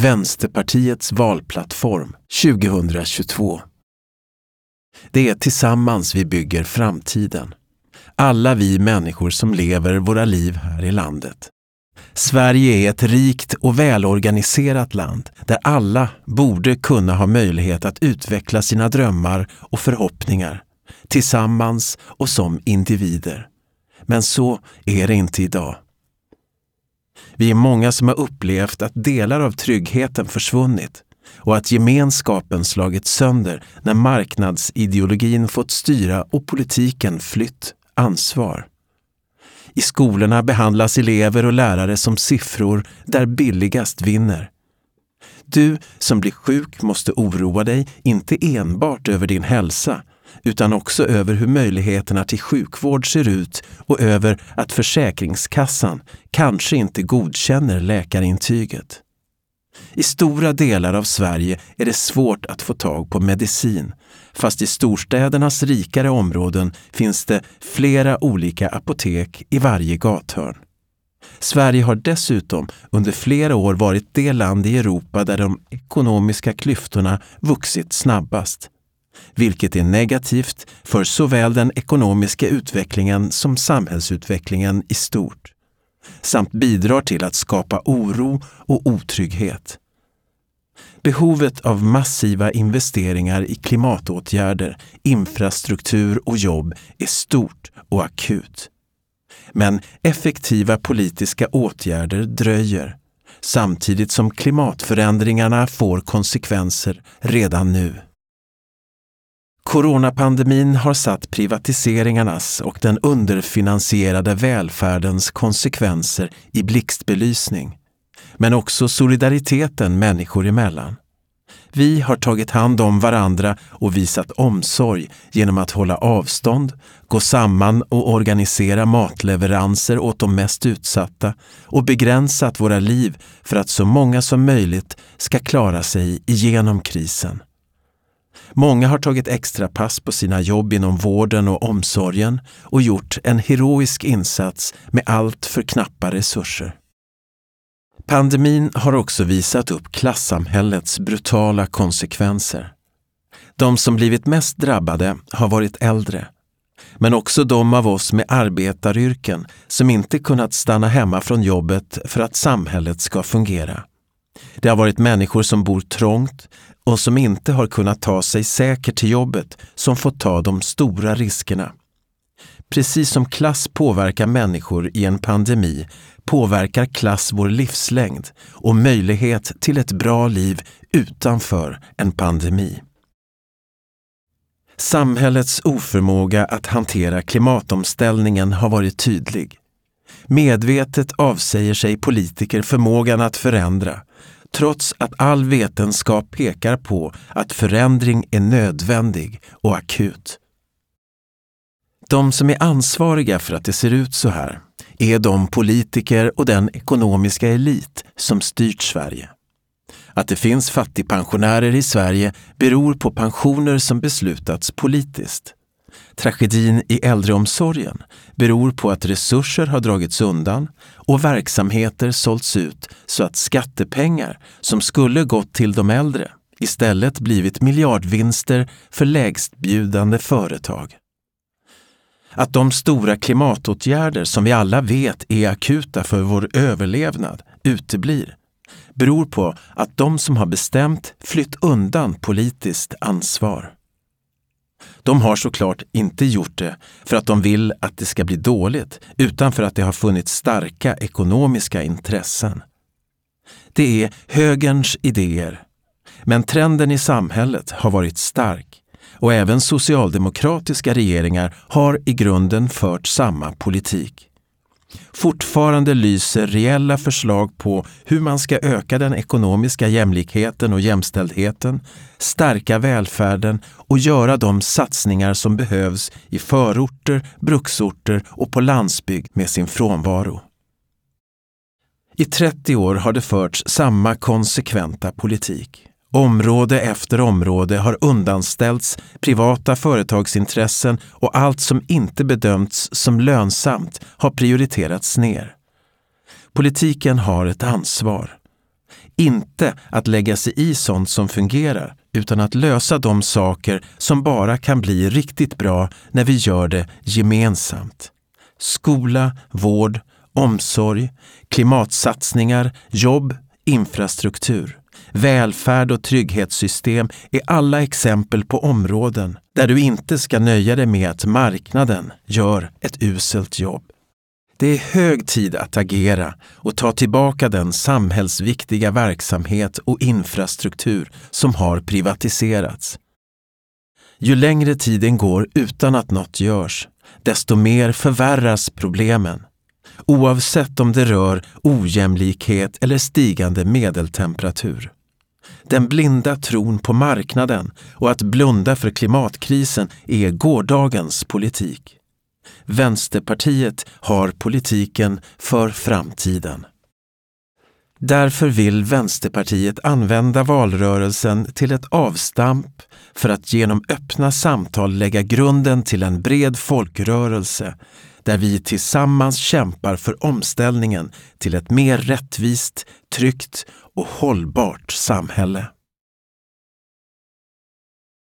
Vänsterpartiets valplattform 2022. Det är tillsammans vi bygger framtiden. Alla vi människor som lever våra liv här i landet. Sverige är ett rikt och välorganiserat land där alla borde kunna ha möjlighet att utveckla sina drömmar och förhoppningar tillsammans och som individer. Men så är det inte idag. Vi är många som har upplevt att delar av tryggheten försvunnit och att gemenskapen slagits sönder när marknadsideologin fått styra och politiken flytt ansvar. I skolorna behandlas elever och lärare som siffror där billigast vinner. Du som blir sjuk måste oroa dig inte enbart över din hälsa utan också över hur möjligheterna till sjukvård ser ut och över att Försäkringskassan kanske inte godkänner läkarintyget. I stora delar av Sverige är det svårt att få tag på medicin, fast i storstädernas rikare områden finns det flera olika apotek i varje gathörn. Sverige har dessutom under flera år varit det land i Europa där de ekonomiska klyftorna vuxit snabbast vilket är negativt för såväl den ekonomiska utvecklingen som samhällsutvecklingen i stort, samt bidrar till att skapa oro och otrygghet. Behovet av massiva investeringar i klimatåtgärder, infrastruktur och jobb är stort och akut. Men effektiva politiska åtgärder dröjer samtidigt som klimatförändringarna får konsekvenser redan nu. Coronapandemin har satt privatiseringarnas och den underfinansierade välfärdens konsekvenser i blixtbelysning. Men också solidariteten människor emellan. Vi har tagit hand om varandra och visat omsorg genom att hålla avstånd, gå samman och organisera matleveranser åt de mest utsatta och begränsat våra liv för att så många som möjligt ska klara sig igenom krisen. Många har tagit extra pass på sina jobb inom vården och omsorgen och gjort en heroisk insats med allt för knappa resurser. Pandemin har också visat upp klassamhällets brutala konsekvenser. De som blivit mest drabbade har varit äldre, men också de av oss med arbetaryrken som inte kunnat stanna hemma från jobbet för att samhället ska fungera. Det har varit människor som bor trångt och som inte har kunnat ta sig säkert till jobbet som fått ta de stora riskerna. Precis som klass påverkar människor i en pandemi påverkar klass vår livslängd och möjlighet till ett bra liv utanför en pandemi. Samhällets oförmåga att hantera klimatomställningen har varit tydlig. Medvetet avsäger sig politiker förmågan att förändra trots att all vetenskap pekar på att förändring är nödvändig och akut. De som är ansvariga för att det ser ut så här är de politiker och den ekonomiska elit som styrt Sverige. Att det finns fattigpensionärer i Sverige beror på pensioner som beslutats politiskt. Tragedin i äldreomsorgen beror på att resurser har dragits undan och verksamheter sålts ut så att skattepengar som skulle gått till de äldre istället blivit miljardvinster för lägstbjudande företag. Att de stora klimatåtgärder som vi alla vet är akuta för vår överlevnad uteblir beror på att de som har bestämt flytt undan politiskt ansvar. De har såklart inte gjort det för att de vill att det ska bli dåligt, utan för att det har funnits starka ekonomiska intressen. Det är högerns idéer. Men trenden i samhället har varit stark och även socialdemokratiska regeringar har i grunden fört samma politik. Fortfarande lyser reella förslag på hur man ska öka den ekonomiska jämlikheten och jämställdheten, stärka välfärden och göra de satsningar som behövs i förorter, bruksorter och på landsbygd med sin frånvaro. I 30 år har det förts samma konsekventa politik. Område efter område har undanställts privata företagsintressen och allt som inte bedömts som lönsamt har prioriterats ner. Politiken har ett ansvar. Inte att lägga sig i sånt som fungerar, utan att lösa de saker som bara kan bli riktigt bra när vi gör det gemensamt. Skola, vård, omsorg, klimatsatsningar, jobb, infrastruktur. Välfärd och trygghetssystem är alla exempel på områden där du inte ska nöja dig med att marknaden gör ett uselt jobb. Det är hög tid att agera och ta tillbaka den samhällsviktiga verksamhet och infrastruktur som har privatiserats. Ju längre tiden går utan att något görs, desto mer förvärras problemen. Oavsett om det rör ojämlikhet eller stigande medeltemperatur. Den blinda tron på marknaden och att blunda för klimatkrisen är gårdagens politik. Vänsterpartiet har politiken för framtiden. Därför vill Vänsterpartiet använda valrörelsen till ett avstamp för att genom öppna samtal lägga grunden till en bred folkrörelse där vi tillsammans kämpar för omställningen till ett mer rättvist, tryggt och hållbart samhälle.